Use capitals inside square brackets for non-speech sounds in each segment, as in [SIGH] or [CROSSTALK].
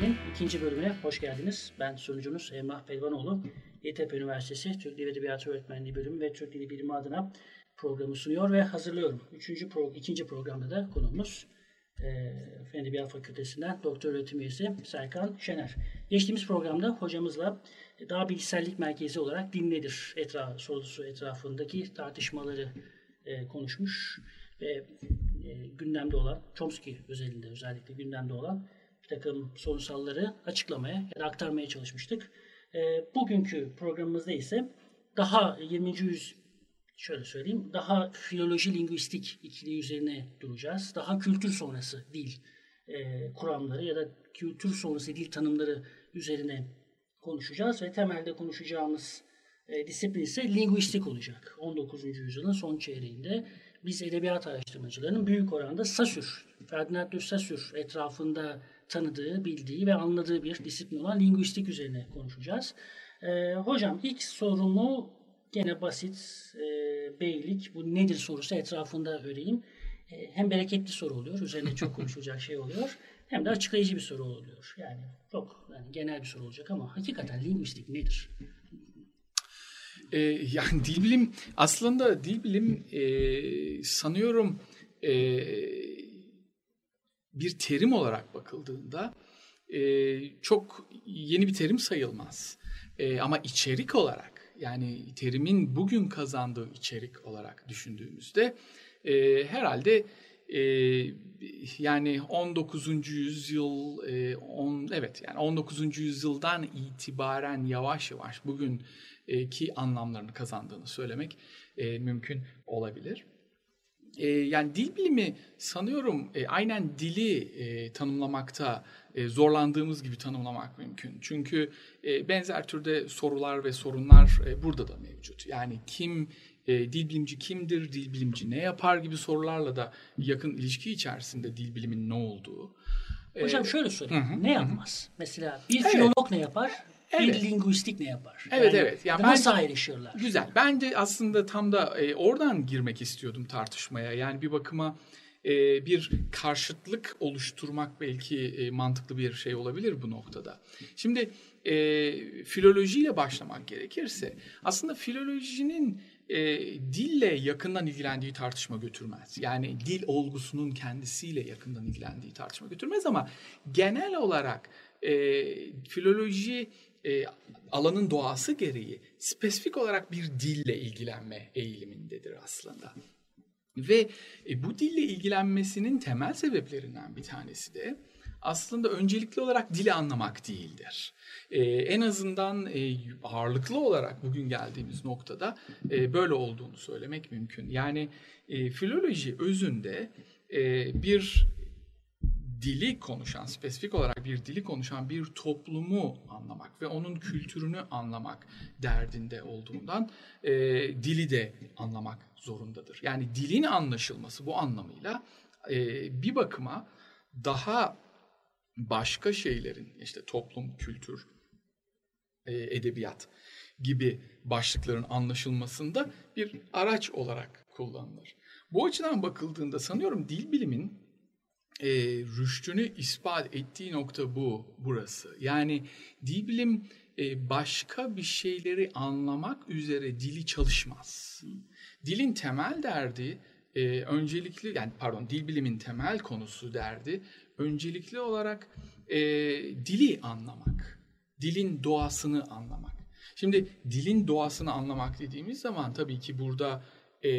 Öğrenmenin ikinci bölümüne hoş geldiniz. Ben sunucunuz Emrah Pelvanoğlu. YTP Üniversitesi Türk Dili Edebiyatı Öğretmenliği Bölümü ve Türk Dili Bilimi adına programı sunuyor ve hazırlıyorum. Üçüncü pro, ikinci programda da konuğumuz e, Fen Edebiyat Fakültesinden doktor öğretim üyesi Serkan Şener. Geçtiğimiz programda hocamızla daha bilgisellik merkezi olarak din nedir etra sorusu etrafındaki tartışmaları e, konuşmuş ve e, gündemde olan, Chomsky özelinde özellikle gündemde olan takım sorunsalları açıklamaya ya da aktarmaya çalışmıştık. E, bugünkü programımızda ise daha 20. yüz şöyle söyleyeyim, daha filoloji lingüistik ikili üzerine duracağız. Daha kültür sonrası dil e, kuramları ya da kültür sonrası dil tanımları üzerine konuşacağız ve temelde konuşacağımız e, disiplin ise linguistik olacak. 19. yüzyılın son çeyreğinde biz edebiyat araştırmacılarının büyük oranda Saussure, Ferdinand de Saussure etrafında tanıdığı, bildiği ve anladığı bir disiplin olan linguistik üzerine konuşacağız. E, hocam ilk sorumu gene basit, e, beylik, bu nedir sorusu etrafında öreyim. E, hem bereketli soru oluyor, üzerine çok konuşulacak şey oluyor. Hem de açıklayıcı bir soru oluyor. Yani çok yani genel bir soru olacak ama hakikaten linguistik nedir? E, yani dil bilim aslında dil bilim e, sanıyorum e, bir terim olarak bakıldığında e, çok yeni bir terim sayılmaz. E, ama içerik olarak yani terimin bugün kazandığı içerik olarak düşündüğümüzde e, herhalde e, yani 19. yüzyıl e, on, evet yani 19. yüzyıldan itibaren yavaş yavaş bugün ki anlamlarını kazandığını söylemek e, mümkün olabilir. E, yani dil bilimi sanıyorum e, aynen dili e, tanımlamakta e, zorlandığımız gibi tanımlamak mümkün. Çünkü e, benzer türde sorular ve sorunlar e, burada da mevcut. Yani kim e, dil bilimci kimdir, dil bilimci ne yapar gibi sorularla da yakın ilişki içerisinde dil bilimin ne olduğu. Hocam şöyle sorayım. Hı hı, ne yapmaz? Hı. Mesela bir evet. filolog ne yapar? Evet. Bir linguistik ne yapar? Evet yani, evet. Yani nasıl ayrışırlar? Güzel. Ben de aslında tam da e, oradan girmek istiyordum tartışmaya. Yani bir bakıma e, bir karşıtlık oluşturmak belki e, mantıklı bir şey olabilir bu noktada. Şimdi e, filolojiyle başlamak gerekirse aslında filolojinin e, dille yakından ilgilendiği tartışma götürmez. Yani dil olgusunun kendisiyle yakından ilgilendiği tartışma götürmez ama genel olarak e, filoloji e, alanın doğası gereği spesifik olarak bir dille ilgilenme eğilimindedir aslında. Ve e, bu dille ilgilenmesinin temel sebeplerinden bir tanesi de aslında öncelikli olarak dili anlamak değildir. Ee, en azından e, ağırlıklı olarak bugün geldiğimiz noktada e, böyle olduğunu söylemek mümkün. Yani e, filoloji özünde e, bir dili konuşan, spesifik olarak bir dili konuşan bir toplumu anlamak ve onun kültürünü anlamak derdinde olduğundan e, dili de anlamak zorundadır. Yani dilin anlaşılması bu anlamıyla e, bir bakıma daha başka şeylerin işte toplum, kültür, e, edebiyat gibi başlıkların anlaşılmasında bir araç olarak kullanılır. Bu açıdan bakıldığında sanıyorum dil bilimin e, rüştünü ispat ettiği nokta bu, burası. Yani dil bilim e, başka bir şeyleri anlamak üzere dili çalışmaz. Dilin temel derdi e, öncelikli yani pardon dil bilimin temel konusu derdi öncelikli olarak e, dili anlamak, dilin doğasını anlamak. Şimdi dilin doğasını anlamak dediğimiz zaman tabii ki burada e,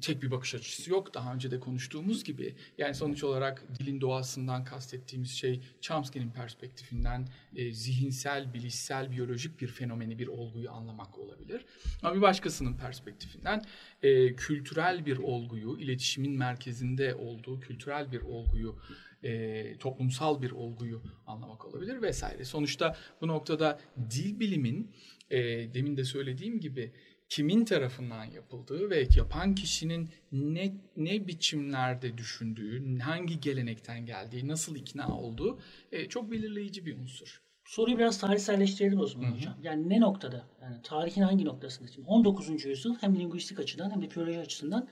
tek bir bakış açısı yok. Daha önce de konuştuğumuz gibi. Yani sonuç olarak dilin doğasından kastettiğimiz şey Chomsky'nin perspektifinden e, zihinsel, bilişsel, biyolojik bir fenomeni, bir olguyu anlamak olabilir. Ama bir başkasının perspektifinden e, kültürel bir olguyu, iletişimin merkezinde olduğu kültürel bir olguyu e, toplumsal bir olguyu anlamak olabilir vesaire. Sonuçta bu noktada dil bilimin e, demin de söylediğim gibi kimin tarafından yapıldığı ve yapan kişinin ne ne biçimlerde düşündüğü, hangi gelenekten geldiği, nasıl ikna olduğu e, çok belirleyici bir unsur. Soruyu biraz tarihselleştirelim o zaman Hı-hı. hocam. Yani ne noktada? Yani tarihin hangi noktasında? Şimdi 19. yüzyıl hem linguistik açıdan hem de filoloji açısından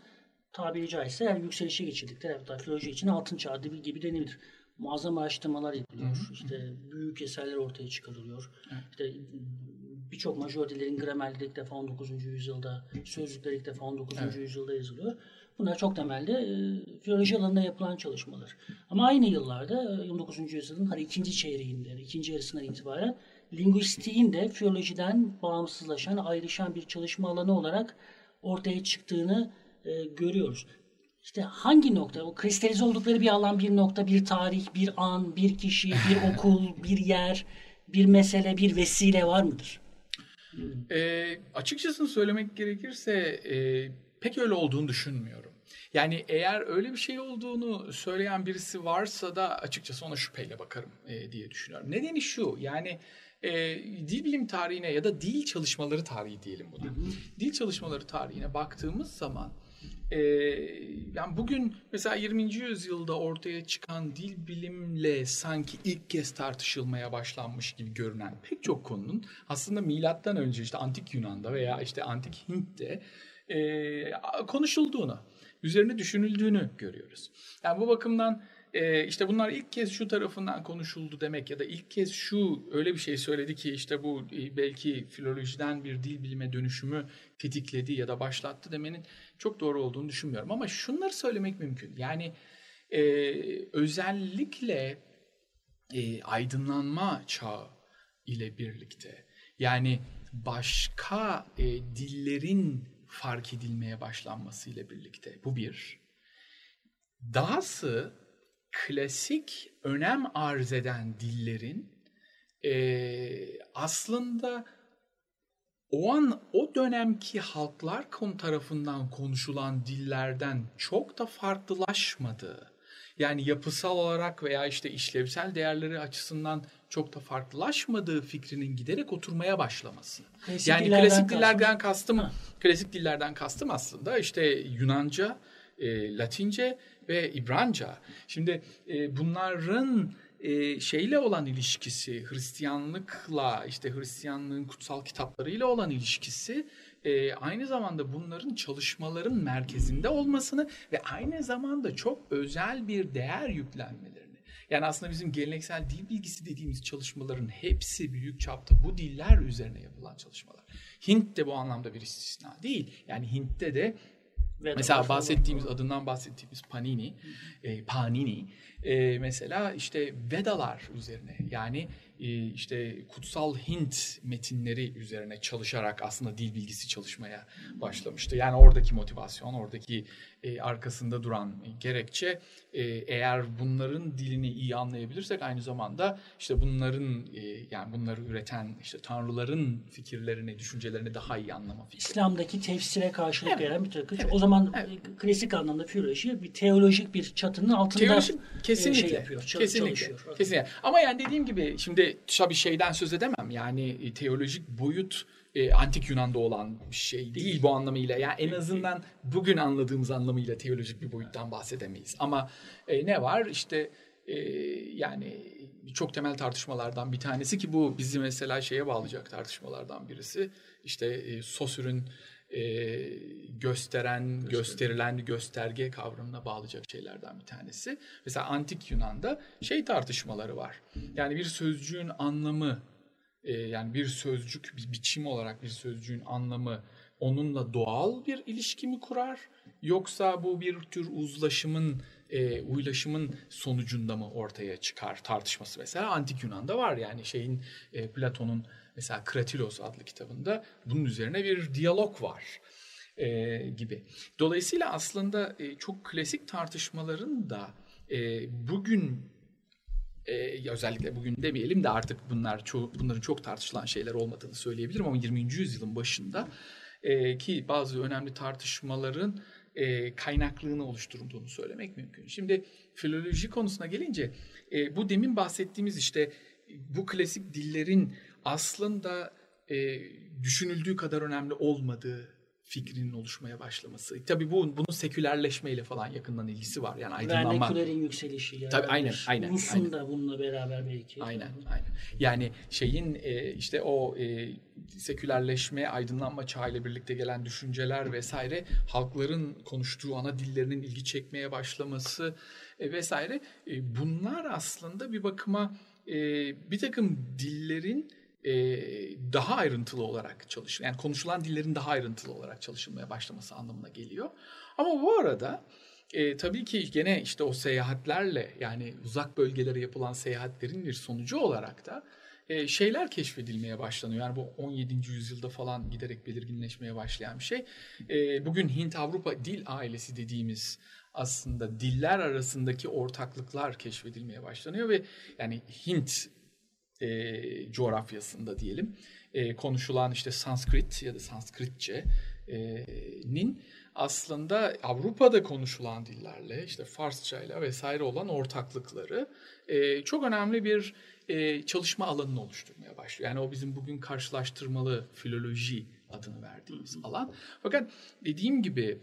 tabiri caizse yani yükselişe geçirdikleri hatta filoloji için altın çağı gibi denilir. muazzam araştırmalar yapılıyor. Hı hı. İşte büyük eserler ortaya çıkarılıyor. Hı. İşte birçok majör dillerin gramerleri ilk defa 19. yüzyılda, sözlükler ilk defa 19. Evet. yüzyılda yazılıyor. Bunlar çok temelde e, filoloji alanında yapılan çalışmalar. Ama aynı yıllarda 19. E, yüzyılın hani ikinci çeyreğinde, ikinci yarısından itibaren lingüistiğin de filolojiden bağımsızlaşan, ayrışan bir çalışma alanı olarak ortaya çıktığını e, görüyoruz. İşte hangi nokta, o kristalize oldukları bir alan, bir nokta, bir tarih, bir an, bir kişi, bir [LAUGHS] okul, bir yer, bir mesele, bir vesile var mıdır? E, açıkçası söylemek gerekirse e, pek öyle olduğunu düşünmüyorum. Yani eğer öyle bir şey olduğunu söyleyen birisi varsa da açıkçası ona şüpheyle bakarım e, diye düşünüyorum. Nedeni şu yani e, dil bilim tarihine ya da dil çalışmaları tarihi diyelim buna. Dil çalışmaları tarihine baktığımız zaman e, yani bugün mesela 20. yüzyılda ortaya çıkan dil bilimle sanki ilk kez tartışılmaya başlanmış gibi görünen pek çok konunun aslında milattan önce işte antik Yunan'da veya işte antik Hint'te e, konuşulduğunu, üzerine düşünüldüğünü görüyoruz. Yani bu bakımdan e, işte bunlar ilk kez şu tarafından konuşuldu demek ya da ilk kez şu öyle bir şey söyledi ki işte bu e, belki filolojiden bir dil bilime dönüşümü tetikledi ya da başlattı demenin çok doğru olduğunu düşünmüyorum. Ama şunları söylemek mümkün. Yani e, özellikle e, aydınlanma çağı ile birlikte yani başka e, dillerin fark edilmeye başlanması ile birlikte bu bir. Dahası klasik önem arz eden dillerin e, aslında o an o dönemki halklar konu tarafından konuşulan dillerden çok da farklılaşmadığı yani yapısal olarak veya işte işlevsel değerleri açısından çok da farklılaşmadığı fikrinin giderek oturmaya başlaması. Klasik yani klasik dillerden kastım, kastım klasik dillerden kastım aslında işte Yunanca, e, Latince ve İbranca. Şimdi e, bunların e, şeyle olan ilişkisi, Hristiyanlıkla işte Hristiyanlığın kutsal kitaplarıyla olan ilişkisi e, aynı zamanda bunların çalışmaların merkezinde olmasını ve aynı zamanda çok özel bir değer yüklenmelerini. Yani aslında bizim geleneksel dil bilgisi dediğimiz çalışmaların hepsi büyük çapta bu diller üzerine yapılan çalışmalar. Hint de bu anlamda bir istisna değil. Yani Hint'te de Vedalar mesela bahsettiğimiz adından bahsettiğimiz Panini, e, Panini e, mesela işte Vedalar üzerine. Yani işte kutsal Hint metinleri üzerine çalışarak aslında dil bilgisi çalışmaya başlamıştı. Yani oradaki motivasyon, oradaki e, arkasında duran gerekçe e, eğer bunların dilini iyi anlayabilirsek aynı zamanda işte bunların e, yani bunları üreten işte tanrıların fikirlerini, düşüncelerini daha iyi anlama fikri. İslam'daki tefsire karşılık evet. gelen bir takım. Evet. O zaman evet. klasik anlamda filoloji bir teolojik bir çatının altında Teolojik, kesinlikle, şey yapıyor, kesinlikle, çalışıyor. Kesinlikle. Ama yani dediğim gibi şimdi tabii şeyden söz edemem. Yani teolojik boyut e, antik Yunan'da olan bir şey değil bu anlamıyla. Yani en azından bugün anladığımız anlamıyla teolojik bir boyuttan bahsedemeyiz. Ama e, ne var? İşte e, yani çok temel tartışmalardan bir tanesi ki bu bizi mesela şeye bağlayacak tartışmalardan birisi. İşte e, Sosür'ün e, gösteren, gösterilen gösterge kavramına bağlayacak şeylerden bir tanesi. Mesela antik Yunan'da şey tartışmaları var. Yani bir sözcüğün anlamı e, yani bir sözcük bir biçim olarak bir sözcüğün anlamı onunla doğal bir ilişki mi kurar yoksa bu bir tür uzlaşımın e, uylaşımın sonucunda mı ortaya çıkar tartışması mesela antik Yunan'da var yani şeyin e, Platon'un mesela Kratilos adlı kitabında bunun üzerine bir diyalog var e, gibi. Dolayısıyla aslında e, çok klasik tartışmaların da e, bugün e, özellikle bugün demeyelim de artık bunlar çok, bunların çok tartışılan şeyler olmadığını söyleyebilirim ama 20. yüzyılın başında e, ki bazı önemli tartışmaların e, kaynaklığını oluşturduğunu söylemek mümkün. Şimdi filoloji konusuna gelince e, bu demin bahsettiğimiz işte bu klasik dillerin aslında e, düşünüldüğü kadar önemli olmadığı fikrinin oluşmaya başlaması. Tabii bu bunun sekülerleşmeyle falan yakından ilgisi var. Yani aydınlanma. Vernekülerin yükselişi. Yani Tabii aynen, aynen. Rus'un aynen. da bununla beraber belki. Aynen, aynen. Yani şeyin e, işte o e, sekülerleşme, aydınlanma çağıyla birlikte gelen düşünceler vesaire halkların konuştuğu ana dillerinin ilgi çekmeye başlaması e, vesaire e, bunlar aslında bir bakıma e, bir takım dillerin e, daha ayrıntılı olarak çalış, yani konuşulan dillerin daha ayrıntılı olarak çalışılmaya başlaması anlamına geliyor. Ama bu arada e, tabii ki gene işte o seyahatlerle yani uzak bölgelere yapılan seyahatlerin bir sonucu olarak da e, şeyler keşfedilmeye başlanıyor. Yani bu 17. yüzyılda falan giderek belirginleşmeye başlayan bir şey. E, bugün Hint-Avrupa dil ailesi dediğimiz aslında diller arasındaki ortaklıklar keşfedilmeye başlanıyor ve yani Hint e, coğrafyasında diyelim e, konuşulan işte Sanskrit ya da Sanskritçe'nin aslında Avrupa'da konuşulan dillerle işte Farsçayla vesaire olan ortaklıkları e, çok önemli bir e, çalışma alanını oluşturmaya başlıyor. Yani o bizim bugün karşılaştırmalı filoloji adını verdiğimiz alan. Fakat dediğim gibi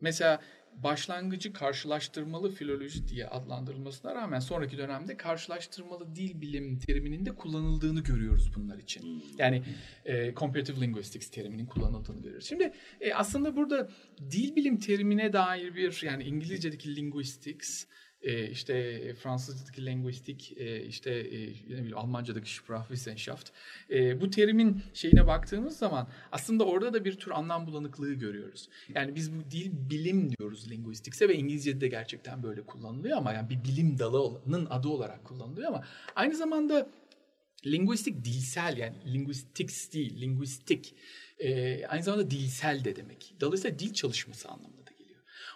mesela başlangıcı karşılaştırmalı filoloji diye adlandırılmasına rağmen sonraki dönemde karşılaştırmalı dil bilim teriminin de kullanıldığını görüyoruz bunlar için. Yani e, comparative linguistics teriminin kullanıldığını görüyoruz. Şimdi e, aslında burada dil bilim terimine dair bir yani İngilizce'deki linguistics e, işte Fransızca'daki linguistik, e, işte e, ne bileyim Almanca'daki Sprachwissenschaft. E, bu terimin şeyine baktığımız zaman aslında orada da bir tür anlam bulanıklığı görüyoruz. Yani biz bu dil bilim diyoruz linguistics'e ve İngilizce'de de gerçekten böyle kullanılıyor ama yani bir bilim dalının adı olarak kullanılıyor ama aynı zamanda linguistik dilsel yani linguistics değil, linguistik e, aynı zamanda dilsel de demek. Dolayısıyla dil çalışması anlamında.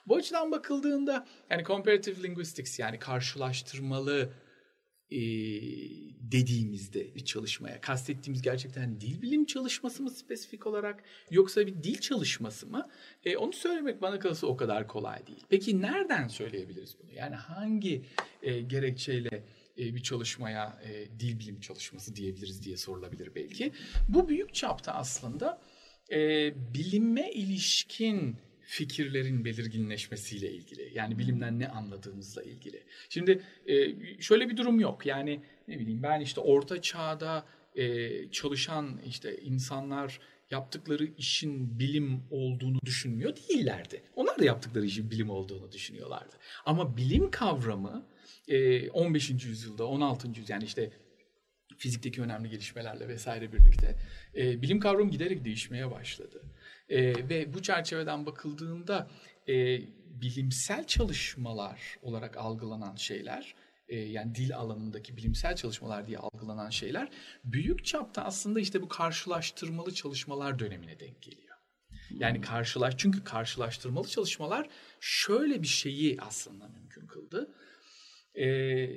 Bu açıdan bakıldığında yani comparative linguistics yani karşılaştırmalı e, dediğimizde bir çalışmaya kastettiğimiz gerçekten dil bilim çalışması mı spesifik olarak yoksa bir dil çalışması mı? E, onu söylemek bana kalırsa o kadar kolay değil. Peki nereden söyleyebiliriz bunu? Yani hangi e, gerekçeyle e, bir çalışmaya e, dil bilim çalışması diyebiliriz diye sorulabilir belki. Bu büyük çapta aslında e, bilime ilişkin fikirlerin belirginleşmesiyle ilgili. Yani bilimden ne anladığımızla ilgili. Şimdi e, şöyle bir durum yok. Yani ne bileyim ben işte orta çağda e, çalışan işte insanlar yaptıkları işin bilim olduğunu düşünmüyor değillerdi. Onlar da yaptıkları işin bilim olduğunu düşünüyorlardı. Ama bilim kavramı 15. yüzyılda, 16. yüzyılda yani işte fizikteki önemli gelişmelerle vesaire birlikte e, bilim kavramı giderek değişmeye başladı. E, ve bu çerçeveden bakıldığında e, bilimsel çalışmalar olarak algılanan şeyler, e, yani dil alanındaki bilimsel çalışmalar diye algılanan şeyler büyük çapta aslında işte bu karşılaştırmalı çalışmalar dönemine denk geliyor. Yani karşılaş çünkü karşılaştırmalı çalışmalar şöyle bir şeyi aslında mümkün kıldı. Ee,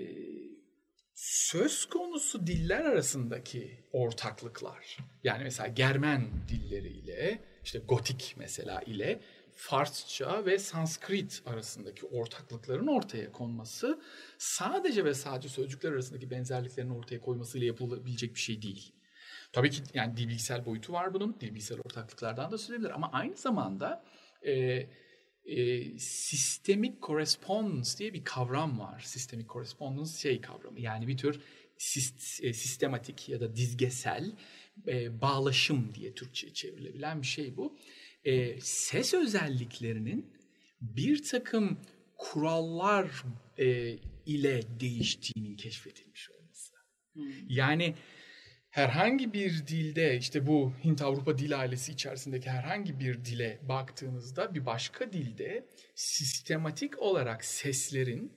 söz konusu diller arasındaki ortaklıklar yani mesela Germen dilleriyle işte Gotik mesela ile Farsça ve Sanskrit arasındaki ortaklıkların ortaya konması sadece ve sadece sözcükler arasındaki benzerliklerin ortaya koymasıyla yapılabilecek bir şey değil. Tabii ki yani dil bilgisel boyutu var bunun. Dil bilgisel ortaklıklardan da söyleyebilir ama aynı zamanda e, e, systemic correspondence diye bir kavram var. Systemic correspondence şey kavramı. Yani bir tür sist, e, sistematik ya da dizgesel e, bağlaşım diye Türkçe'ye çevrilebilen bir şey bu. E, ses özelliklerinin bir takım kurallar e, ile değiştiğinin keşfedilmiş olması. Hmm. Yani herhangi bir dilde işte bu Hint-Avrupa dil ailesi içerisindeki herhangi bir dile baktığınızda bir başka dilde sistematik olarak seslerin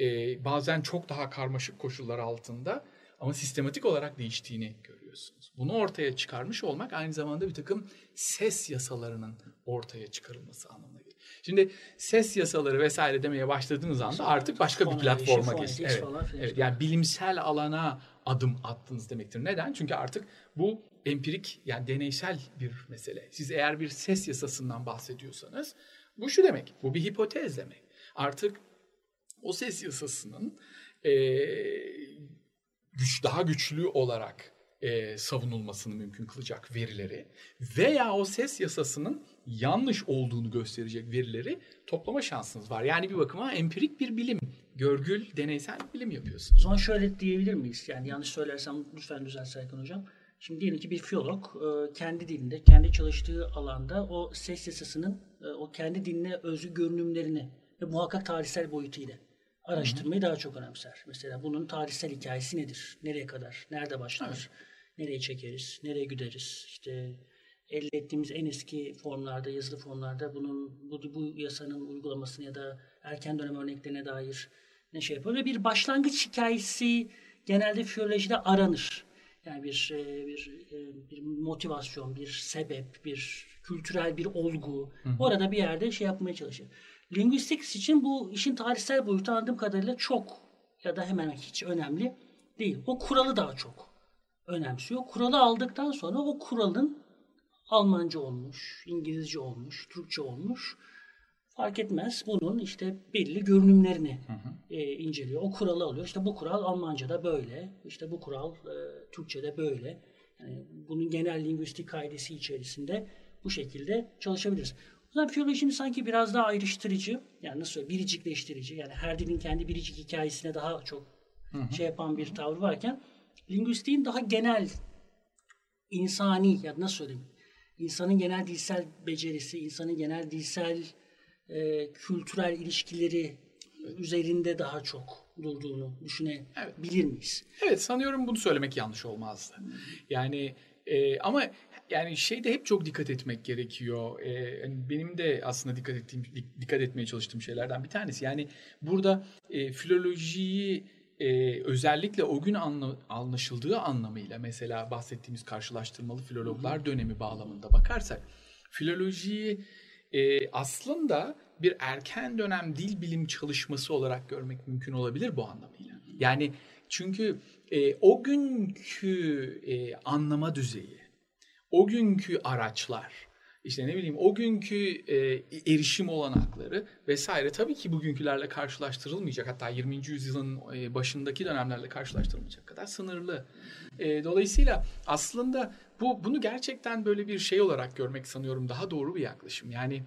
e, bazen çok daha karmaşık koşullar altında ama sistematik olarak değiştiğini görüyorsunuz. Bunu ortaya çıkarmış olmak aynı zamanda bir takım ses yasalarının ortaya çıkarılması anlamına geliyor. Şimdi ses yasaları vesaire demeye başladığınız anda artık başka bir platforma geçiyor. Evet, evet, yani bilimsel alana adım attınız demektir. Neden? Çünkü artık bu empirik yani deneysel bir mesele. Siz eğer bir ses yasasından bahsediyorsanız bu şu demek. Bu bir hipotez demek. Artık o ses yasasının e, güç daha güçlü olarak e, savunulmasını mümkün kılacak verileri veya o ses yasasının yanlış olduğunu gösterecek verileri toplama şansınız var. Yani bir bakıma empirik bir bilim, görgül, deneysel bilim yapıyorsunuz. O zaman şöyle diyebilir miyiz? Yani yanlış söylersem lütfen düzelt Serkan Hocam. Şimdi diyelim ki bir filolog e, kendi dilinde, kendi çalıştığı alanda o ses yasasının e, o kendi diline özgü görünümlerini ve muhakkak tarihsel boyutuyla araştırmayı daha çok önemser. Mesela bunun tarihsel hikayesi nedir? Nereye kadar? Nerede başlar? Nereye çekeriz? Nereye güderiz? İşte elde ettiğimiz en eski formlarda, yazılı formlarda bunun bu, bu yasanın uygulamasını ya da erken dönem örneklerine dair ne şey yapıyor ve bir başlangıç hikayesi genelde filolojide aranır. Yani bir e, bir e, bir motivasyon, bir sebep, bir kültürel bir olgu orada bir yerde şey yapmaya çalışır. Linguistics için bu işin tarihsel boyutu anladığım kadarıyla çok ya da hemen hiç önemli değil. O kuralı daha çok önemsiyor. Kuralı aldıktan sonra o kuralın Almanca olmuş, İngilizce olmuş, Türkçe olmuş fark etmez. Bunun işte belli görünümlerini e, inceliyor. O kuralı alıyor. İşte bu kural Almanca'da böyle. İşte bu kural e, Türkçe'de böyle. Yani bunun genel lingüistik kaidesi içerisinde bu şekilde çalışabiliriz. O zaman filolojinin sanki biraz daha ayrıştırıcı, yani nasıl söyleyeyim, biricikleştirici. Yani her dilin kendi biricik hikayesine daha çok şey yapan bir tavrı varken lingüistiğin daha genel insani ya nasıl söyleyeyim insanın genel dilsel becerisi, insanın genel dilsel e, kültürel ilişkileri üzerinde daha çok durduğunu düşünebilir miyiz? Evet sanıyorum bunu söylemek yanlış olmazdı. Yani e, ama yani şeyde hep çok dikkat etmek gerekiyor. E, yani benim de aslında dikkat ettiğim dikkat etmeye çalıştığım şeylerden bir tanesi. Yani burada e, filolojiyi e, özellikle o gün anla, anlaşıldığı anlamıyla mesela bahsettiğimiz karşılaştırmalı filologlar dönemi bağlamında bakarsak filolojiyi e, aslında bir erken dönem dil bilim çalışması olarak görmek mümkün olabilir bu anlamıyla. Yani çünkü e, o günkü e, anlama düzeyi, o günkü araçlar, işte ne bileyim o günkü e, erişim olanakları vesaire tabii ki bugünkülerle karşılaştırılmayacak. Hatta 20. yüzyılın e, başındaki dönemlerle karşılaştırılmayacak kadar sınırlı. E, dolayısıyla aslında bu bunu gerçekten böyle bir şey olarak görmek sanıyorum daha doğru bir yaklaşım. Yani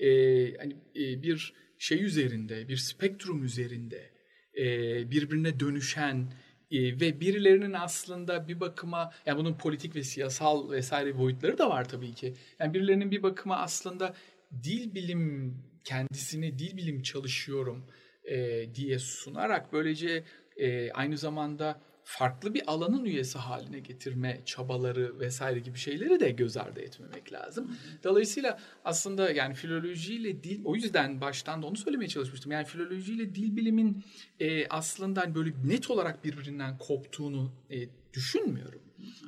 e, hani e, bir şey üzerinde, bir spektrum üzerinde e, birbirine dönüşen ve birilerinin aslında bir bakıma yani bunun politik ve siyasal vesaire boyutları da var tabii ki. Yani birilerinin bir bakıma aslında dil bilim kendisini dil bilim çalışıyorum e, diye sunarak böylece e, aynı zamanda farklı bir alanın üyesi haline getirme çabaları vesaire gibi şeyleri de göz ardı etmemek lazım. Dolayısıyla aslında yani filolojiyle dil o yüzden baştan da onu söylemeye çalışmıştım. Yani filolojiyle dil bilimin e, aslında hani böyle net olarak birbirinden koptuğunu e, düşünmüyorum.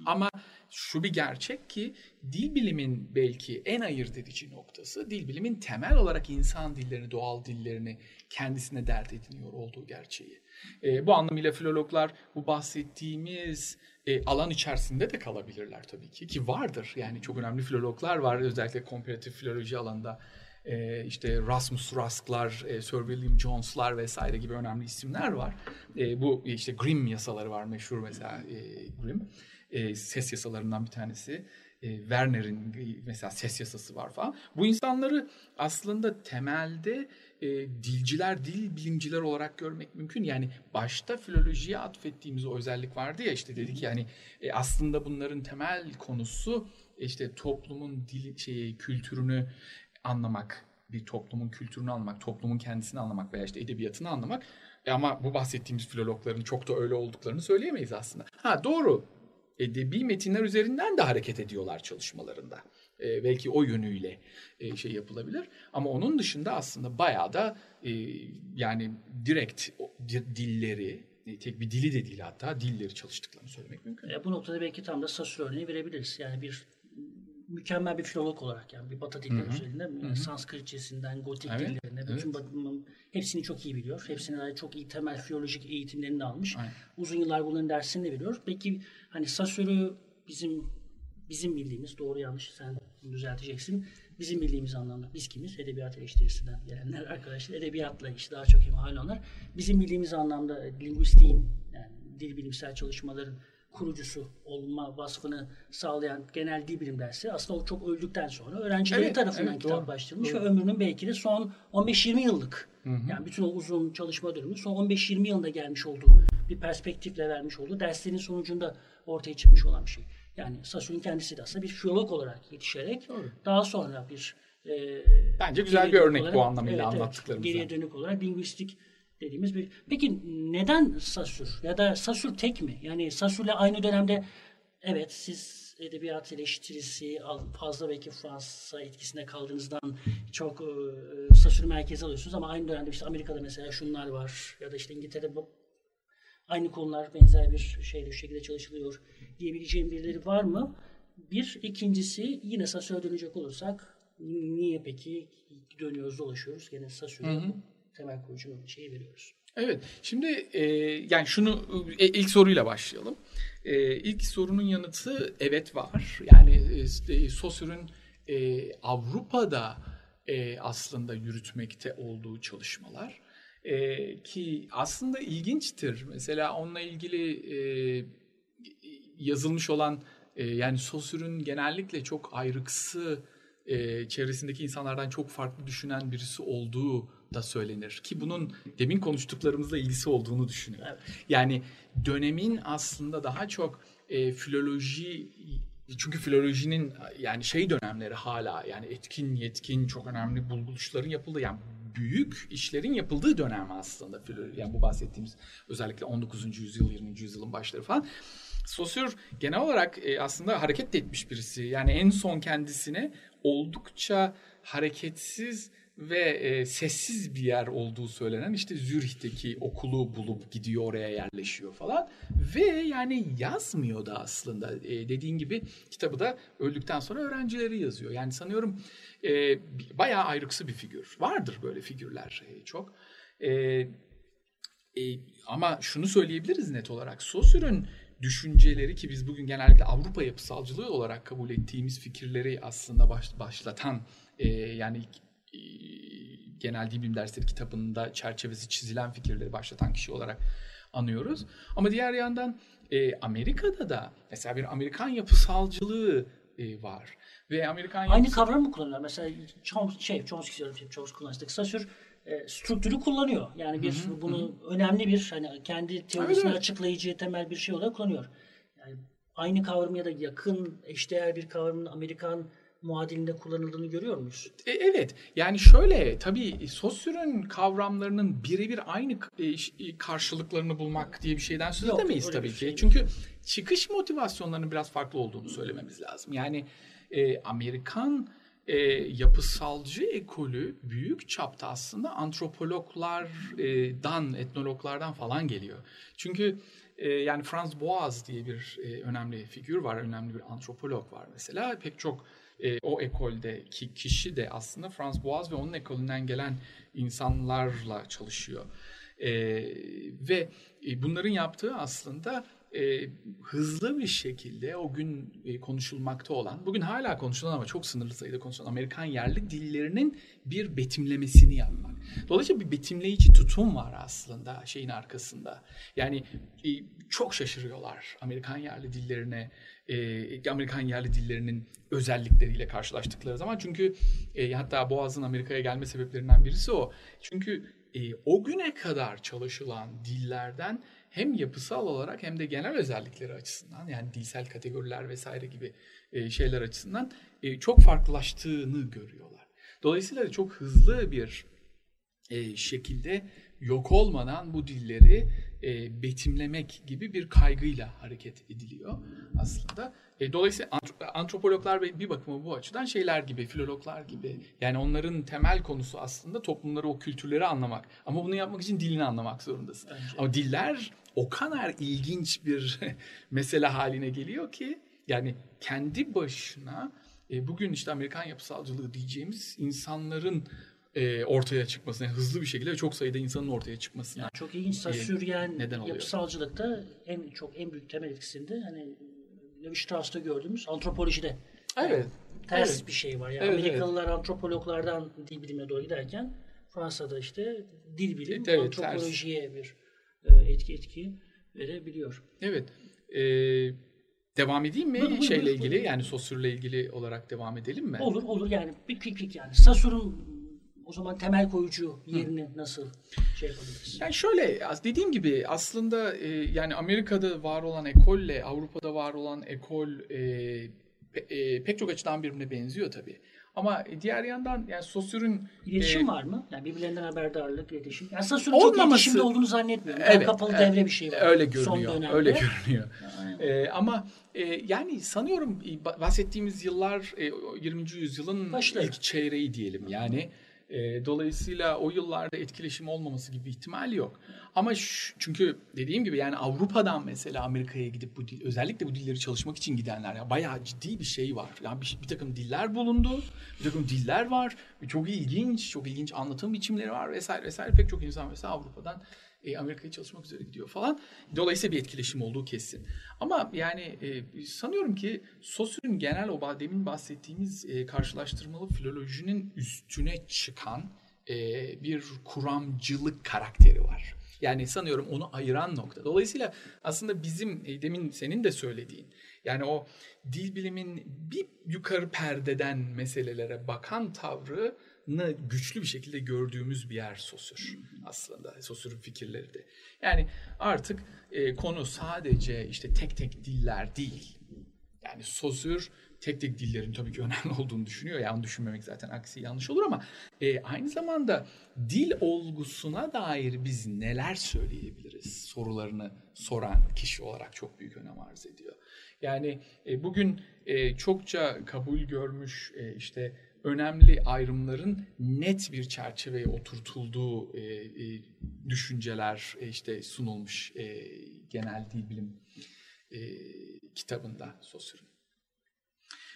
Ama şu bir gerçek ki dil bilimin belki en ayırt edici noktası dil bilimin temel olarak insan dillerini, doğal dillerini kendisine dert ediniyor olduğu gerçeği. E, bu anlamıyla filologlar bu bahsettiğimiz e, alan içerisinde de kalabilirler tabii ki ki vardır. Yani çok önemli filologlar var özellikle komparatif filoloji alanında. E, işte Rasmus Rusk'lar, e, Sir William Jones'lar vesaire gibi önemli isimler var. E, bu işte Grimm yasaları var meşhur mesela e, Grimm. E, ses yasalarından bir tanesi. E, Werner'in mesela ses yasası var falan. Bu insanları aslında temelde e, dilciler, dil bilimciler olarak görmek mümkün. Yani başta filolojiye atfettiğimiz o özellik vardı ya işte dedik yani e, aslında bunların temel konusu işte toplumun dil şeyi kültürünü anlamak, bir toplumun kültürünü anlamak, toplumun kendisini anlamak veya işte edebiyatını anlamak. E ama bu bahsettiğimiz filologların çok da öyle olduklarını söyleyemeyiz aslında. Ha doğru edebi metinler üzerinden de hareket ediyorlar çalışmalarında. E, belki o yönüyle e, şey yapılabilir. Ama onun dışında aslında bayağı da e, yani direkt dilleri, e, tek bir dili de değil hatta dilleri çalıştıklarını söylemek mümkün. E, bu noktada belki tam da Saussure örneği verebiliriz. Yani bir mükemmel bir filolog olarak yani bir Batı dilleri üzerinde yani Sanskritçesinden Gotik evet. dillerine bütün evet. Batı, hepsini çok iyi biliyor. Hepsine dair çok iyi temel filolojik eğitimlerini de almış. Aynen. Uzun yıllar bunların dersini de veriyor. Peki hani Saussure'u bizim bizim bildiğimiz doğru yanlış sen düzelteceksin. Bizim bildiğimiz anlamda biz kimiz? Edebiyat eleştirisinden gelenler [LAUGHS] arkadaşlar. Edebiyatla işte daha çok imhal onlar. Bizim bildiğimiz anlamda lingüistiğin yani dil bilimsel çalışmaların kurucusu olma vasfını sağlayan genel dil bilim dersi aslında o çok öldükten sonra öğrencileri Evet, tarafından evet, kitaplaştırılmış doğru, ve ömrünün belki de son 15-20 yıllık yani bütün o uzun çalışma dönemi son 15-20 yılında gelmiş olduğu bir perspektifle vermiş olduğu derslerin sonucunda ortaya çıkmış olan bir şey. Yani Saussure kendisi de aslında bir filolog olarak yetişerek Doğru. daha sonra bir e, Bence güzel bir örnek olarak- bu anlamıyla evet, anlattıklarımızdan. geriye dönük olarak lingüistik dediğimiz bir... Peki neden Saussure? Ya da Saussure tek mi? Yani Saussure'le aynı dönemde evet siz edebiyat eleştirisi fazla belki Fransa etkisinde kaldığınızdan çok e, Saussure merkeze alıyorsunuz ama aynı dönemde işte Amerika'da mesela şunlar var ya da işte İngiltere'de bu aynı konular benzer bir şeyle şu şekilde çalışılıyor diyebileceğim birileri var mı? Bir. ikincisi yine Saussure'a dönecek olursak niye peki dönüyoruz dolaşıyoruz gene Saussure'a temel kurucunun şeyi veriyoruz. Evet. Şimdi e, yani şunu e, ilk soruyla başlayalım. E, ilk sorunun yanıtı evet var. Yani e, e, Saussure'ün e, Avrupa'da e, aslında yürütmekte olduğu çalışmalar e, ki aslında ilginçtir. Mesela onunla ilgili e, yazılmış olan e, yani Saussure'ün genellikle çok ayrıksı e, çevresindeki insanlardan çok farklı düşünen birisi olduğu da söylenir. Ki bunun demin konuştuklarımızla ilgisi olduğunu düşünüyorum. Evet. Yani dönemin aslında daha çok e, filoloji çünkü filolojinin yani şey dönemleri hala yani etkin yetkin çok önemli buluşların yapıldığı yani büyük işlerin yapıldığı dönem aslında filoloji yani bu bahsettiğimiz özellikle 19. yüzyıl 20. yüzyılın başları falan. Saussure genel olarak e, aslında hareket etmiş birisi. Yani en son kendisine oldukça hareketsiz ve e, sessiz bir yer olduğu söylenen işte Zürih'teki okulu bulup gidiyor oraya yerleşiyor falan ve yani yazmıyor da aslında e, dediğin gibi kitabı da öldükten sonra öğrencileri yazıyor. Yani sanıyorum e, bayağı ayrıksı bir figür. Vardır böyle figürler e, çok. E, e, ama şunu söyleyebiliriz net olarak Saussure'ün düşünceleri ki biz bugün genellikle Avrupa yapısalcılığı olarak kabul ettiğimiz fikirleri aslında baş, başlatan e, yani e, genel dil bilim dersleri kitabında çerçevesi çizilen fikirleri başlatan kişi olarak anıyoruz. Ama diğer yandan e, Amerika'da da mesela bir Amerikan yapısalcılığı e, var. Ve Amerikan Aynı yapısı- kavram mı kullanıyorlar? Mesela Chomsky, şey, Chomsky diyorum, şey, Chomsky kullanmıştık. E, strüktürü kullanıyor. Yani bir bunu önemli bir hani kendi teorisini açıklayıcı temel bir şey olarak kullanıyor. Yani aynı kavram ya da yakın eşdeğer bir kavramın Amerikan muadilinde kullanıldığını görüyor muyuz? E, Evet yani şöyle tabii Saussure'ün kavramlarının birebir aynı e, e, karşılıklarını bulmak diye bir şeyden söz Yok, edemeyiz tabii ki. şey değil. Çünkü çıkış motivasyonlarının biraz farklı olduğunu söylememiz lazım. Yani e, Amerikan e, yapısalcı ekolü büyük çapta aslında antropologlardan, etnologlardan falan geliyor. Çünkü e, yani Franz Boas diye bir e, önemli figür var, önemli bir antropolog var mesela. Pek çok e, o ekoldeki kişi de aslında Franz Boas ve onun ekolünden gelen insanlarla çalışıyor. E, ve e, bunların yaptığı aslında e, hızlı bir şekilde o gün e, konuşulmakta olan, bugün hala konuşulan ama çok sınırlı sayıda konuşulan Amerikan yerli dillerinin bir betimlemesini yapmak. Dolayısıyla bir betimleyici tutum var aslında şeyin arkasında. Yani e, çok şaşırıyorlar Amerikan yerli dillerine, e, Amerikan yerli dillerinin özellikleriyle karşılaştıkları zaman. Çünkü e, hatta Boğaz'ın Amerika'ya gelme sebeplerinden birisi o. Çünkü e, o güne kadar çalışılan dillerden hem yapısal olarak hem de genel özellikleri açısından yani dilsel kategoriler vesaire gibi e, şeyler açısından e, çok farklılaştığını görüyorlar. Dolayısıyla çok hızlı bir e, şekilde yok olmadan bu dilleri e, betimlemek gibi bir kaygıyla hareket ediliyor aslında. E, dolayısıyla antro- antropologlar bir bakıma bu açıdan şeyler gibi, filologlar gibi. Yani onların temel konusu aslında toplumları, o kültürleri anlamak. Ama bunu yapmak için dilini anlamak zorundasın. Bence. Ama diller o kadar ilginç bir [LAUGHS] mesele haline geliyor ki yani kendi başına e, bugün işte Amerikan yapısalcılığı diyeceğimiz insanların e, ortaya çıkmasına, yani hızlı bir şekilde çok sayıda insanın ortaya çıkmasına. Yani çok ilginç. Saussure'yen neden oluyor? yapısalcılıkta en çok en büyük temel etkisinde hani Levi Strauss'ta gördüğümüz antropolojide. Evet. ters Evet. bir şey var. Yani Evet, Amerikalılar antropologlardan dil bilimine doğru giderken Fransa'da işte dil bilim Evet, ters. antropolojiye bir e, etki etki verebiliyor. Evet. E, devam edeyim mi Buyurun, şeyle buyurun, ilgili buyurun. yani Saussure ilgili olarak devam edelim mi? Olur olur yani bir quick yani. Sasur'un o zaman temel koyucu yerini nasıl şey yapabiliriz? Yani şöyle az- dediğim gibi aslında e, yani Amerika'da var olan ekolle Avrupa'da var olan ekol e, pe- e, pek çok açıdan birbirine benziyor tabii. Ama diğer yandan yani Saussure'ün İletişim e, var mı? Yani birbirlerinden haberdarlık, iletişim. Yani Sasur'un çok iletişimde olduğunu zannetmiyorum. Yani Evet, kapalı evet. devre bir şey var. öyle Son görünüyor. dönemde. Öyle görünüyor. [LAUGHS] E, ama e, yani sanıyorum e, ba- bahsettiğimiz yıllar e, o 20. yüzyılın Başları. ilk çeyreği diyelim. Yani e, dolayısıyla o yıllarda etkileşim olmaması gibi bir ihtimal yok. Ama şu- çünkü dediğim gibi yani Avrupa'dan mesela Amerika'ya gidip bu dil, özellikle bu dilleri çalışmak için gidenler ya bayağı ciddi bir şey var. Yani bir, bir takım diller bulundu, bir takım diller var, çok ilginç, çok ilginç anlatım biçimleri var vesaire vesaire. Pek çok insan mesela Avrupa'dan e, Amerika'ya çalışmak üzere gidiyor falan. Dolayısıyla bir etkileşim olduğu kesin. Ama yani e, sanıyorum ki Saussure'ün genel o demin bahsettiğimiz e, karşılaştırmalı filolojinin üstüne çıkan e, bir kuramcılık karakteri var. Yani sanıyorum onu ayıran nokta. Dolayısıyla aslında bizim e, demin senin de söylediğin yani o dil bilimin bir yukarı perdeden meselelere bakan tavrını güçlü bir şekilde gördüğümüz bir yer Saussure aslında. Saussure'un fikirleri de. Yani artık e, konu sadece işte tek tek diller değil. Yani Saussure tek tek dillerin tabii ki önemli [LAUGHS] olduğunu düşünüyor. Yani düşünmemek zaten aksi yanlış olur ama e, aynı zamanda dil olgusuna dair biz neler söyleyebiliriz sorularını soran kişi olarak çok büyük önem arz ediyor. Yani e, bugün e, çokça kabul görmüş e, işte önemli ayrımların net bir çerçeveye oturtulduğu e, e, düşünceler e, işte sunulmuş e, genel dil bilim e, kitabında Saussure'un.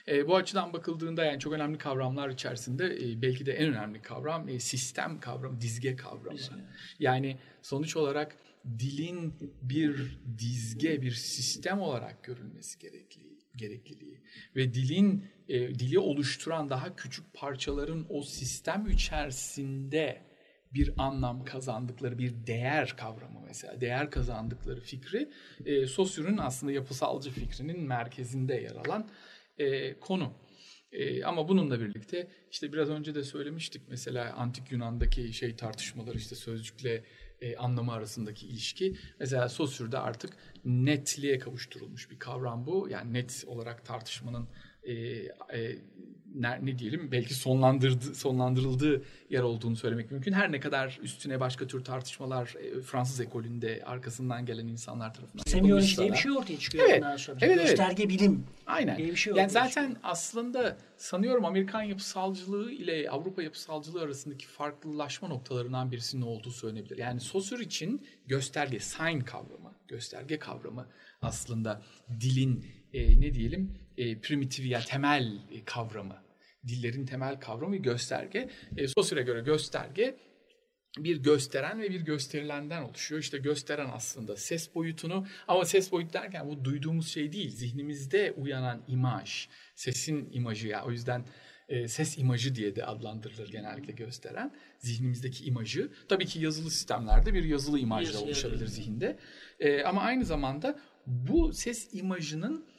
E, bu açıdan bakıldığında yani çok önemli kavramlar içerisinde e, belki de en önemli kavram e, sistem kavramı, dizge kavramı. Yani sonuç olarak dilin bir dizge, bir sistem olarak görülmesi gerekli gerekliliği ve dilin e, dili oluşturan daha küçük parçaların o sistem içerisinde bir anlam kazandıkları bir değer kavramı mesela değer kazandıkları fikri e, Saussure'un aslında yapısalcı fikrinin merkezinde yer alan e, konu. E, ama bununla birlikte işte biraz önce de söylemiştik mesela antik Yunan'daki şey tartışmaları işte sözcükle e, anlamı arasındaki ilişki. Mesela Saussure'da artık netliğe kavuşturulmuş bir kavram bu. Yani net olarak tartışmanın e, e, ne, ne diyelim belki sonlandırdı, sonlandırıldığı yer olduğunu söylemek mümkün. Her ne kadar üstüne başka tür tartışmalar e, Fransız ekolünde arkasından gelen insanlar tarafından Semiyoloji diye bir şey ortaya çıkıyor Evet, bundan sonra. evet, evet. Gösterge bilim Aynen. diye bir şey yani zaten aslında sanıyorum Amerikan yapısalcılığı ile Avrupa yapısalcılığı arasındaki farklılaşma noktalarından birisinin olduğu söylenebilir. Yani Saussure için gösterge, sign kavramı, gösterge kavramı aslında dilin e, ne diyelim e, primitif ya temel e, kavramı. Dillerin temel kavramı gösterge. E, Saussure'e göre gösterge bir gösteren ve bir gösterilenden oluşuyor. İşte gösteren aslında ses boyutunu ama ses boyut derken bu duyduğumuz şey değil. Zihnimizde uyanan imaj, sesin imajı ya o yüzden e, ses imajı diye de adlandırılır genellikle gösteren. Zihnimizdeki imajı. Tabii ki yazılı sistemlerde bir yazılı imajla oluşabilir zihinde. E, ama aynı zamanda bu ses imajının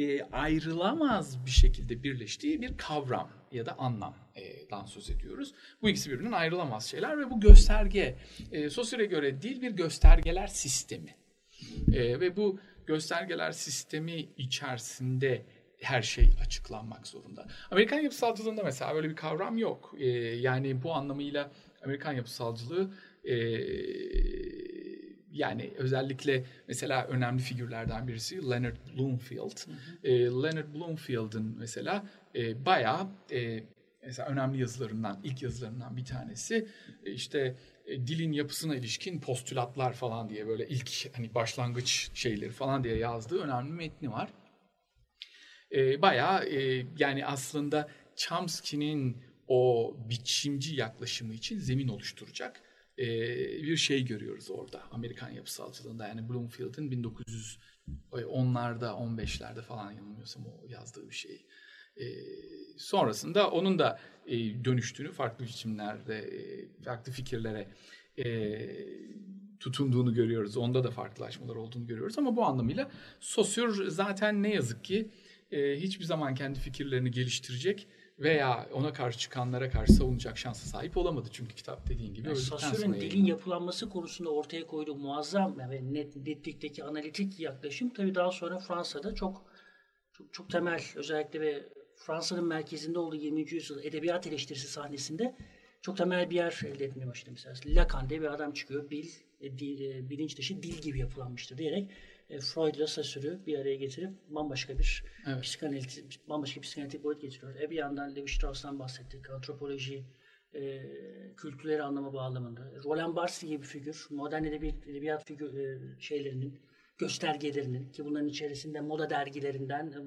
e, ayrılamaz bir şekilde birleştiği bir kavram ya da anlamdan söz ediyoruz. Bu ikisi birbirinden ayrılamaz şeyler ve bu gösterge, e, Saussure'e göre dil bir göstergeler sistemi. E, ve bu göstergeler sistemi içerisinde her şey açıklanmak zorunda. Amerikan yapısalcılığında mesela böyle bir kavram yok. E, yani bu anlamıyla Amerikan yapısalcılığı e, yani özellikle mesela önemli figürlerden birisi Leonard Bloomfield. E, Leonard Bloomfield'ın mesela e, bayağı e, mesela önemli yazılarından, ilk yazılarından bir tanesi e, işte e, dilin yapısına ilişkin postülatlar falan diye böyle ilk hani başlangıç şeyleri falan diye yazdığı önemli metni var. E, bayağı e, yani aslında Chomsky'nin o biçimci yaklaşımı için zemin oluşturacak e, bir şey görüyoruz orada Amerikan yapısalcılığında. Yani Bloomfield'in 1910'larda 15'lerde falan yanılmıyorsam o yazdığı bir şey. E, sonrasında onun da e, dönüştüğünü farklı biçimlerde, e, farklı fikirlere e, tutunduğunu görüyoruz. Onda da farklılaşmalar olduğunu görüyoruz ama bu anlamıyla Saussure zaten ne yazık ki e, hiçbir zaman kendi fikirlerini geliştirecek veya ona karşı çıkanlara karşı savunacak şansa sahip olamadı. Çünkü kitap dediğin gibi yani sonra dilin yayınlandı. yapılanması konusunda ortaya koyduğu muazzam ve net, netlikteki analitik yaklaşım tabii daha sonra Fransa'da çok çok, çok temel özellikle ve Fransa'nın merkezinde olduğu 20. yüzyıl edebiyat eleştirisi sahnesinde çok temel bir yer elde etmeye başladı. Mesela Lacan diye bir adam çıkıyor. Bil, e, dil, e, bilinç dışı dil gibi yapılanmıştır diyerek e, Freud ile Saussure'u bir araya getirip bambaşka bir Evet. psikanalitik, bambaşka bir psikanalitik boyut getiriyor. E bir yandan Levi Strauss'tan bahsettik. Antropoloji, e, kültürleri anlama bağlamında. Roland Barthes gibi bir figür, modern edebiyat, edebiyat figür, e, şeylerinin, göstergelerinin ki bunların içerisinde moda dergilerinden e,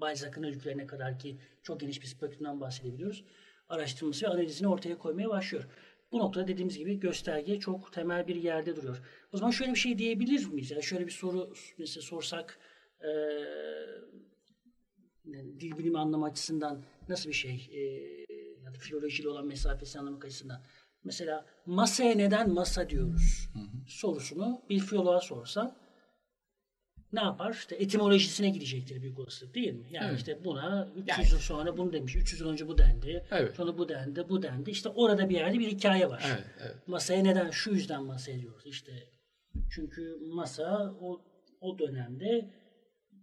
Balzac'ın öykülerine kadar ki çok geniş bir spektrumdan bahsedebiliyoruz. Araştırması ve analizini ortaya koymaya başlıyor. Bu noktada dediğimiz gibi gösterge çok temel bir yerde duruyor. O zaman şöyle bir şey diyebilir miyiz? Yani şöyle bir soru mesela sorsak e, dil bilimi anlama açısından nasıl bir şey e, ya da filolojiyle olan mesafesini anlamak açısından mesela masaya neden masa diyoruz sorusunu bir filoloğa sorsan ne yapar? İşte etimolojisine gidecektir büyük olasılık değil mi? Yani Evet. işte buna 300 Yani- yıl sonra bunu demiş, 300 yıl önce bu dendi, Evet. sonra bu dendi, bu dendi. İşte orada bir yerde bir hikaye var. Evet, evet. Masaya neden şu yüzden masa ediyoruz? İşte çünkü masa o o dönemde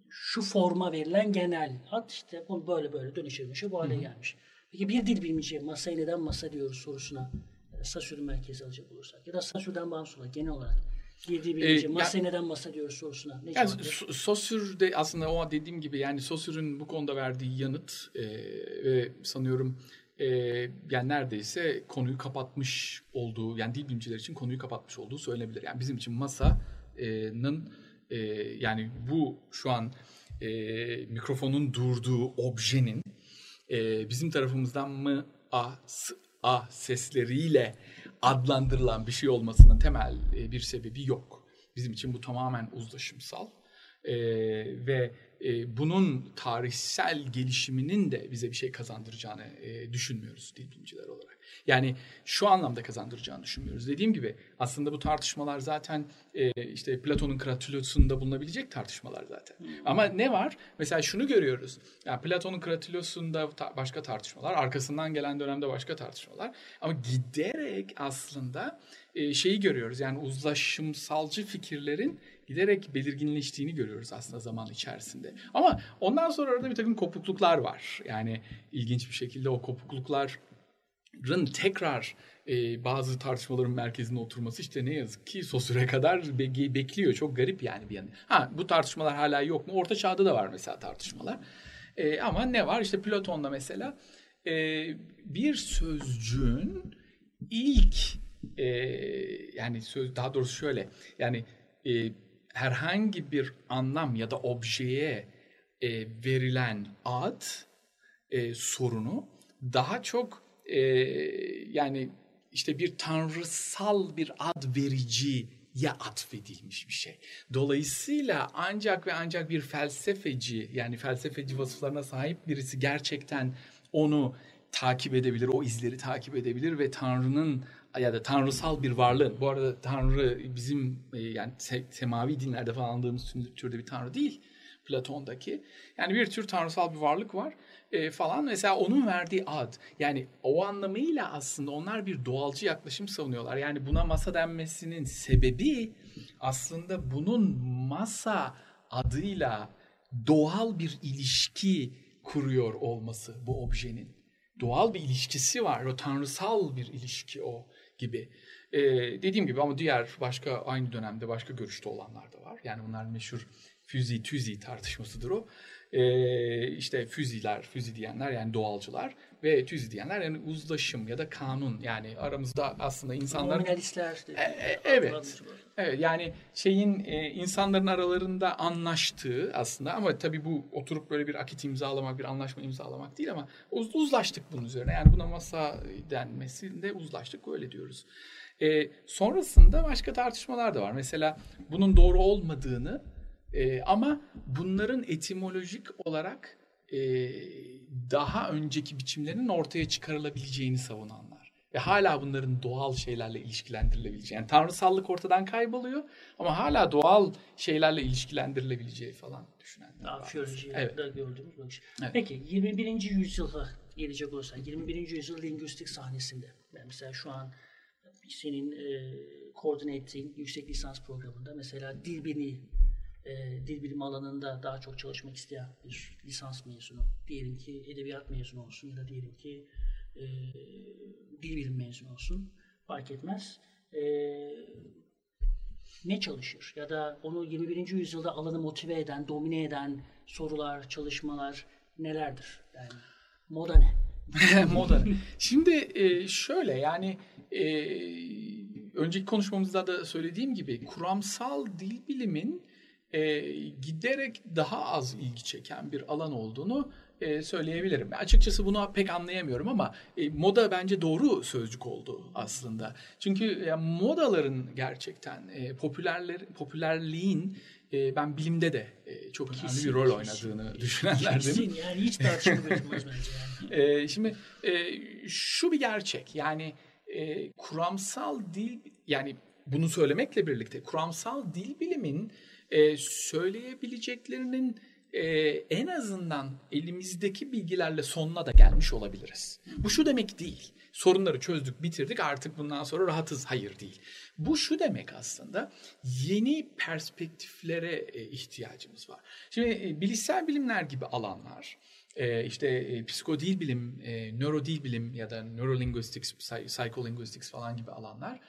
şu forma verilen genel ad işte bunu böyle böyle dönüşürmüş bu hale gelmiş. Peki bir dil bilimci masaya neden masa diyoruz sorusuna e, Saussure'u merkeze alacak olursak ya da bağımsız olarak genel olarak bir dil bilimci Ee, masaya neden masa diyoruz sorusuna ne Yani cevap verir? So- Saussure de aslında o dediğim gibi yani Saussure'un bu konuda verdiği yanıt e, ve sanıyorum e, yani neredeyse konuyu kapatmış olduğu yani dil bilimciler için konuyu kapatmış olduğu söylenebilir. Yani bizim için masanın e, yani bu şu an e, mikrofonun durduğu objenin e, bizim tarafımızdan mı a, s, a sesleriyle adlandırılan bir şey olmasının temel e, bir sebebi yok. Bizim için bu tamamen uzlaşımsal E, ve e, bunun tarihsel gelişiminin de bize bir şey kazandıracağını e, düşünmüyoruz dil bilimciler olarak. Yani şu anlamda kazandıracağını düşünmüyoruz. Dediğim gibi aslında bu tartışmalar zaten e, işte Platon'un Kratilos'unda bulunabilecek tartışmalar zaten. Ama ne var? Mesela şunu görüyoruz. Yani Platon'un Kratilos'unda ta- başka tartışmalar, arkasından gelen dönemde başka tartışmalar. Ama giderek aslında e, şeyi görüyoruz. Yani uzlaşımsalcı fikirlerin giderek belirginleştiğini görüyoruz aslında zaman içerisinde. Ama ondan sonra arada bir takım kopukluklar var. Yani ilginç bir şekilde o kopuklukların tekrar e, bazı tartışmaların merkezine oturması işte ne yazık ki Saussure kadar be- bekliyor. Çok garip yani bir yanı. Ha bu tartışmalar hala yok mu? Orta çağda da var mesela tartışmalar. E, ama ne var? İşte Platon'da mesela e, bir sözcüğün ilk e, yani söz daha doğrusu şöyle yani e, herhangi bir anlam ya da objeye e, verilen ad e, sorunu daha çok e, yani işte bir tanrısal bir ad vericiye atfedilmiş bir şey. Dolayısıyla ancak ve ancak bir felsefeci yani felsefeci vasıflarına sahip birisi gerçekten onu takip edebilir, o izleri takip edebilir ve Tanrı'nın ya da tanrısal bir varlığın, bu arada Tanrı bizim e, yani se- semavi dinlerde falan anladığımız türde bir Tanrı değil. Platon'daki. Yani bir tür tanrısal bir varlık var e, falan. Mesela onun verdiği ad. Yani o anlamıyla aslında onlar bir doğalcı yaklaşım savunuyorlar. Yani buna masa denmesinin sebebi aslında bunun masa adıyla doğal bir ilişki kuruyor olması bu objenin. Doğal bir ilişkisi var. O tanrısal bir ilişki o gibi. Ee, dediğim gibi ama diğer başka aynı dönemde başka görüşte olanlar da var. Yani bunlar meşhur füzi tüzi tartışmasıdır o. Ee, işte füziler, füzi diyenler yani doğalcılar ve tüzi diyenler yani uzlaşım ya da kanun yani aramızda aslında insanların Nominalistler. işte, e, evet. Evet yani şeyin e, insanların aralarında anlaştığı aslında ama tabii bu oturup böyle bir akit imzalamak, bir anlaşma imzalamak değil ama uz, uzlaştık bunun üzerine. Yani buna masa denmesinde uzlaştık öyle diyoruz. E, sonrasında başka tartışmalar da var. Mesela bunun doğru olmadığını e, ama bunların etimolojik olarak e, daha önceki biçimlerinin ortaya çıkarılabileceğini savunanlar. ve hala bunların doğal şeylerle ilişkilendirilebileceği. Yani tanrısallık ortadan kayboluyor ama hala doğal şeylerle ilişkilendirilebileceği falan düşünenler var. Arkeolojiyi Evet. da gördüğümüz bakış. Evet. Peki 21. yüzyıla gelecek olursak 21. yüzyıl lingüistik sahnesinde ben mesela şu an senin e, koordine ettiğin yüksek lisans programında mesela dil bilimi e, dil bilimi alanında daha çok çalışmak isteyen bir lisans mezunu diyelim ki edebiyat mezunu olsun ya da diyelim ki e, dil bilim mezunu olsun fark etmez. E, ne çalışır ya da onu 21. yüzyılda alanı motive eden, domine eden sorular, çalışmalar nelerdir? Yani moda ne? [LAUGHS] Moda. Şimdi e, şöyle yani e, önceki konuşmamızda da söylediğim gibi kuramsal dil bilimin e, giderek daha az ilgi çeken bir alan olduğunu e, söyleyebilirim. Açıkçası bunu pek anlayamıyorum ama e, moda bence doğru sözcük oldu aslında. Çünkü ya, modaların gerçekten e, popülerler popülerliğin e, ben bilimde de e, çok önemli Kesin, bir rol kesin. oynadığını düşünenlerdenim. Kesin yani hiç tartışılmaz bence yani. Ee, [LAUGHS] şimdi e, şu bir gerçek yani e, kuramsal dil yani bunu söylemekle birlikte kuramsal dil bilimin e, söyleyebileceklerinin e, en azından elimizdeki bilgilerle sonuna da gelmiş olabiliriz. Bu şu demek değil. Sorunları çözdük, bitirdik artık bundan sonra rahatız. Hayır değil. Bu şu demek aslında yeni perspektiflere e, ihtiyacımız var. Şimdi e, bilişsel bilimler gibi alanlar e, işte e, psikodil bilim, nörodil bilim ya da neurolinguistics, psy- psycholinguistics falan gibi alanlar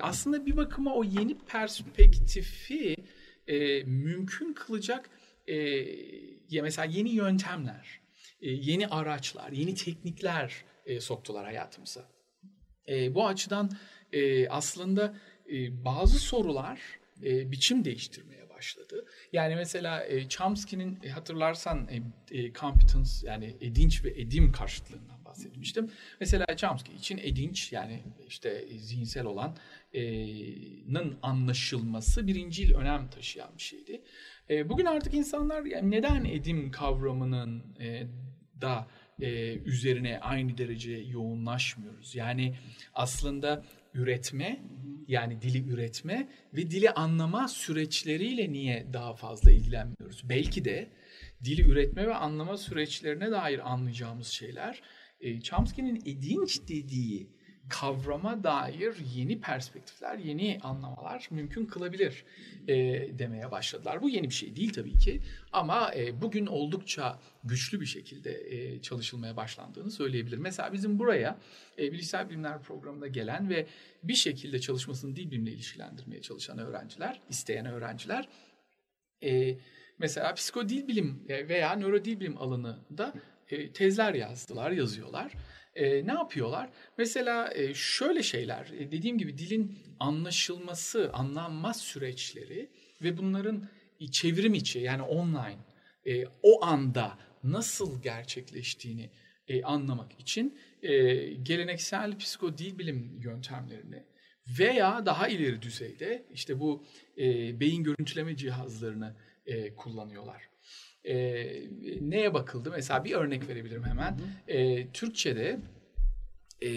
aslında bir bakıma o yeni perspektifi e, mümkün kılacak e, ya mesela yeni yöntemler, e, yeni araçlar, yeni teknikler e, soktular hayatımıza. E, bu açıdan e, aslında e, bazı sorular e, biçim değiştirmeye başladı. Yani mesela e, Chomsky'nin e, hatırlarsan e, e, competence yani edinç ve edim karşıtlığından bahsetmiştim. Mesela Chomsky için edinç yani işte e, zihinsel olanın anlaşılması birincil önem taşıyan bir şeydi. E, bugün artık insanlar yani neden edim kavramının e, da e, üzerine aynı derece yoğunlaşmıyoruz. Yani aslında üretme yani dili üretme ve dili anlama süreçleriyle niye daha fazla ilgilenmiyoruz? Belki de dili üretme ve anlama süreçlerine dair anlayacağımız şeyler e, Chomsky'nin edinç dediği kavrama dair yeni perspektifler, yeni anlamalar mümkün kılabilir e, demeye başladılar. Bu yeni bir şey değil tabii ki ama e, bugün oldukça güçlü bir şekilde e, çalışılmaya başlandığını söyleyebilirim. Mesela bizim buraya e, bilişsel bilimler programına gelen ve bir şekilde çalışmasını dil bilimle ilişkilendirmeye çalışan öğrenciler, isteyen öğrenciler e, mesela psikodil bilim e, veya nörodil bilim alanında e, tezler yazdılar, yazıyorlar. E, ne yapıyorlar? Mesela e, şöyle şeyler, e, dediğim gibi dilin anlaşılması, anlanma süreçleri ve bunların çevrim içi yani online e, o anda nasıl gerçekleştiğini e, anlamak için e, geleneksel psikodil bilim yöntemlerini veya daha ileri düzeyde işte bu e, beyin görüntüleme cihazlarını e, kullanıyorlar. E, neye bakıldı? Mesela bir örnek verebilirim hemen. E, Türkçe'de e,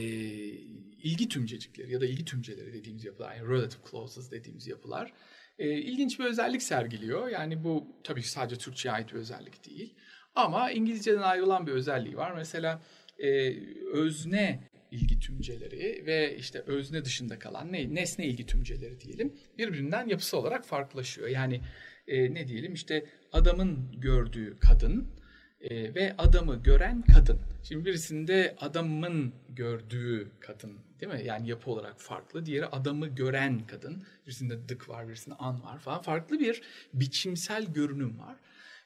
ilgi tümcecikleri ya da ilgi tümceleri dediğimiz yapılar, yani relative clauses dediğimiz yapılar e, ilginç bir özellik sergiliyor. Yani bu tabii ki sadece Türkçe'ye ait bir özellik değil. Ama İngilizce'den ayrılan bir özelliği var. Mesela e, özne ilgi tümceleri ve işte özne dışında kalan ne, nesne ilgi tümceleri diyelim birbirinden yapısı olarak farklılaşıyor. Yani e, ne diyelim işte adamın gördüğü kadın e, ve adamı gören kadın. Şimdi birisinde adamın gördüğü kadın değil mi? Yani yapı olarak farklı. Diğeri adamı gören kadın. Birisinde dık var, birisinde an var falan. Farklı bir biçimsel görünüm var.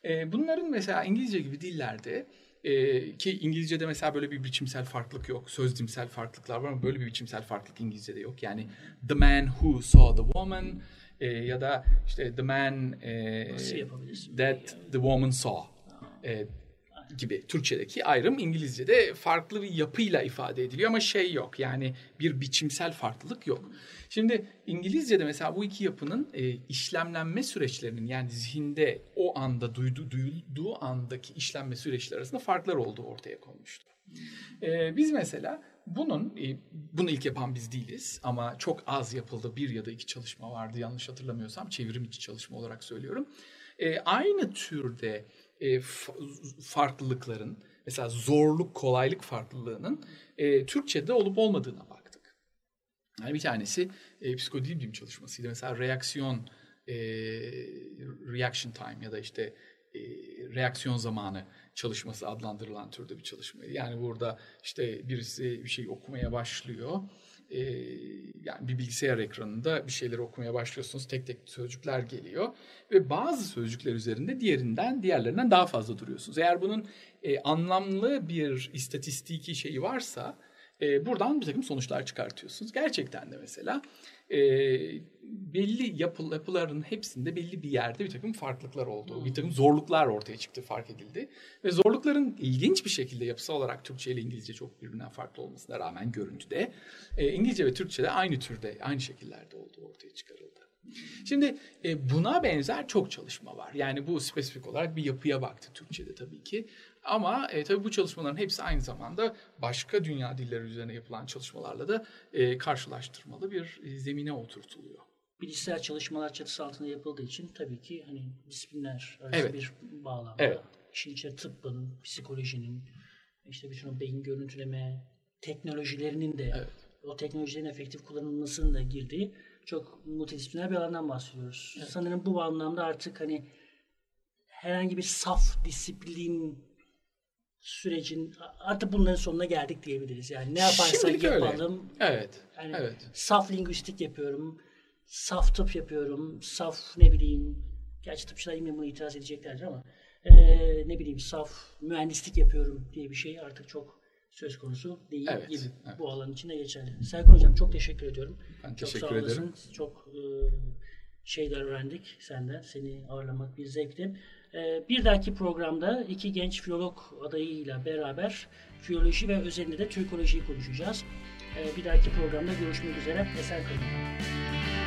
E, bunların mesela İngilizce gibi dillerde e, ki İngilizce'de mesela böyle bir biçimsel farklılık yok. Sözcümsel farklılıklar var ama böyle bir biçimsel farklılık İngilizce'de yok. Yani the man who saw the woman e, ya da işte the man e, that the woman saw. E, gibi Türkçedeki ayrım İngilizce'de farklı bir yapıyla ifade ediliyor ama şey yok yani bir biçimsel farklılık yok. Şimdi İngilizce'de mesela bu iki yapının e, işlemlenme süreçlerinin yani zihinde o anda duydu, duyulduğu andaki işlenme süreçleri arasında farklar olduğu ortaya konmuştu. E, biz mesela bunun, e, bunu ilk yapan biz değiliz ama çok az yapıldı. Bir ya da iki çalışma vardı yanlış hatırlamıyorsam çevrim içi çalışma olarak söylüyorum. E, aynı türde e, farklılıkların mesela zorluk kolaylık farklılığının e, Türkçe'de olup olmadığına baktık. Yani bir tanesi e, psikodil bilim çalışmasıydı. Mesela reaksiyon e, reaction time ya da işte e, reaksiyon zamanı çalışması adlandırılan türde bir çalışmaydı. Yani burada işte birisi bir şey okumaya başlıyor e, yani bir bilgisayar ekranında bir şeyleri okumaya başlıyorsunuz. Tek tek sözcükler geliyor ve bazı sözcükler üzerinde diğerinden diğerlerinden daha fazla duruyorsunuz. Eğer bunun e, anlamlı bir istatistiki şeyi varsa e, buradan bir takım sonuçlar çıkartıyorsunuz. Gerçekten de mesela e, belli yapı, yapıların hepsinde belli bir yerde bir takım farklılıklar olduğu, bir takım zorluklar ortaya çıktı, fark edildi. Ve zorlukların ilginç bir şekilde yapısal olarak Türkçe ile İngilizce çok birbirinden farklı olmasına rağmen görüntüde e, İngilizce ve Türkçe'de aynı türde, aynı şekillerde olduğu ortaya çıkarıldı. Şimdi e, buna benzer çok çalışma var. Yani bu spesifik olarak bir yapıya baktı Türkçe'de tabii ki. Ama e, tabii bu çalışmaların hepsi aynı zamanda başka dünya dilleri üzerine yapılan çalışmalarla da e, karşılaştırmalı bir e, zemine oturtuluyor. Bilişsel çalışmalar çatısı altında yapıldığı için tabii ki hani disiplinler arası evet. bir bağlamda. Evet. İşin içine tıbbın, psikolojinin, işte bütün o beyin görüntüleme teknolojilerinin de evet. o teknolojilerin efektif kullanılmasının da girdiği çok multidisipliner bir alandan bahsediyoruz. Evet. Sanırım bu anlamda artık hani herhangi bir saf disiplin sürecin artık bunların sonuna geldik diyebiliriz. Yani ne yaparsak Şimdilik yapalım. Öyle. Evet. Yani evet. Saf lingüistik yapıyorum. Saf tıp yapıyorum. Saf ne bileyim gerçi tıpçılar yine buna itiraz edeceklerdir ama e, ne bileyim saf mühendislik yapıyorum diye bir şey artık çok söz konusu değil evet, gibi. Evet. Bu alan içinde geçerli. Serkan Hocam çok teşekkür ediyorum. Ben çok teşekkür sağ olasın. ederim. Çok e, şeyler öğrendik senden. Seni ağırlamak bir zevkti. E, bir dahaki programda iki genç filolog adayıyla beraber filoloji ve özelinde de Türkolojiyi konuşacağız. E, bir dahaki programda görüşmek üzere. Esen kalın.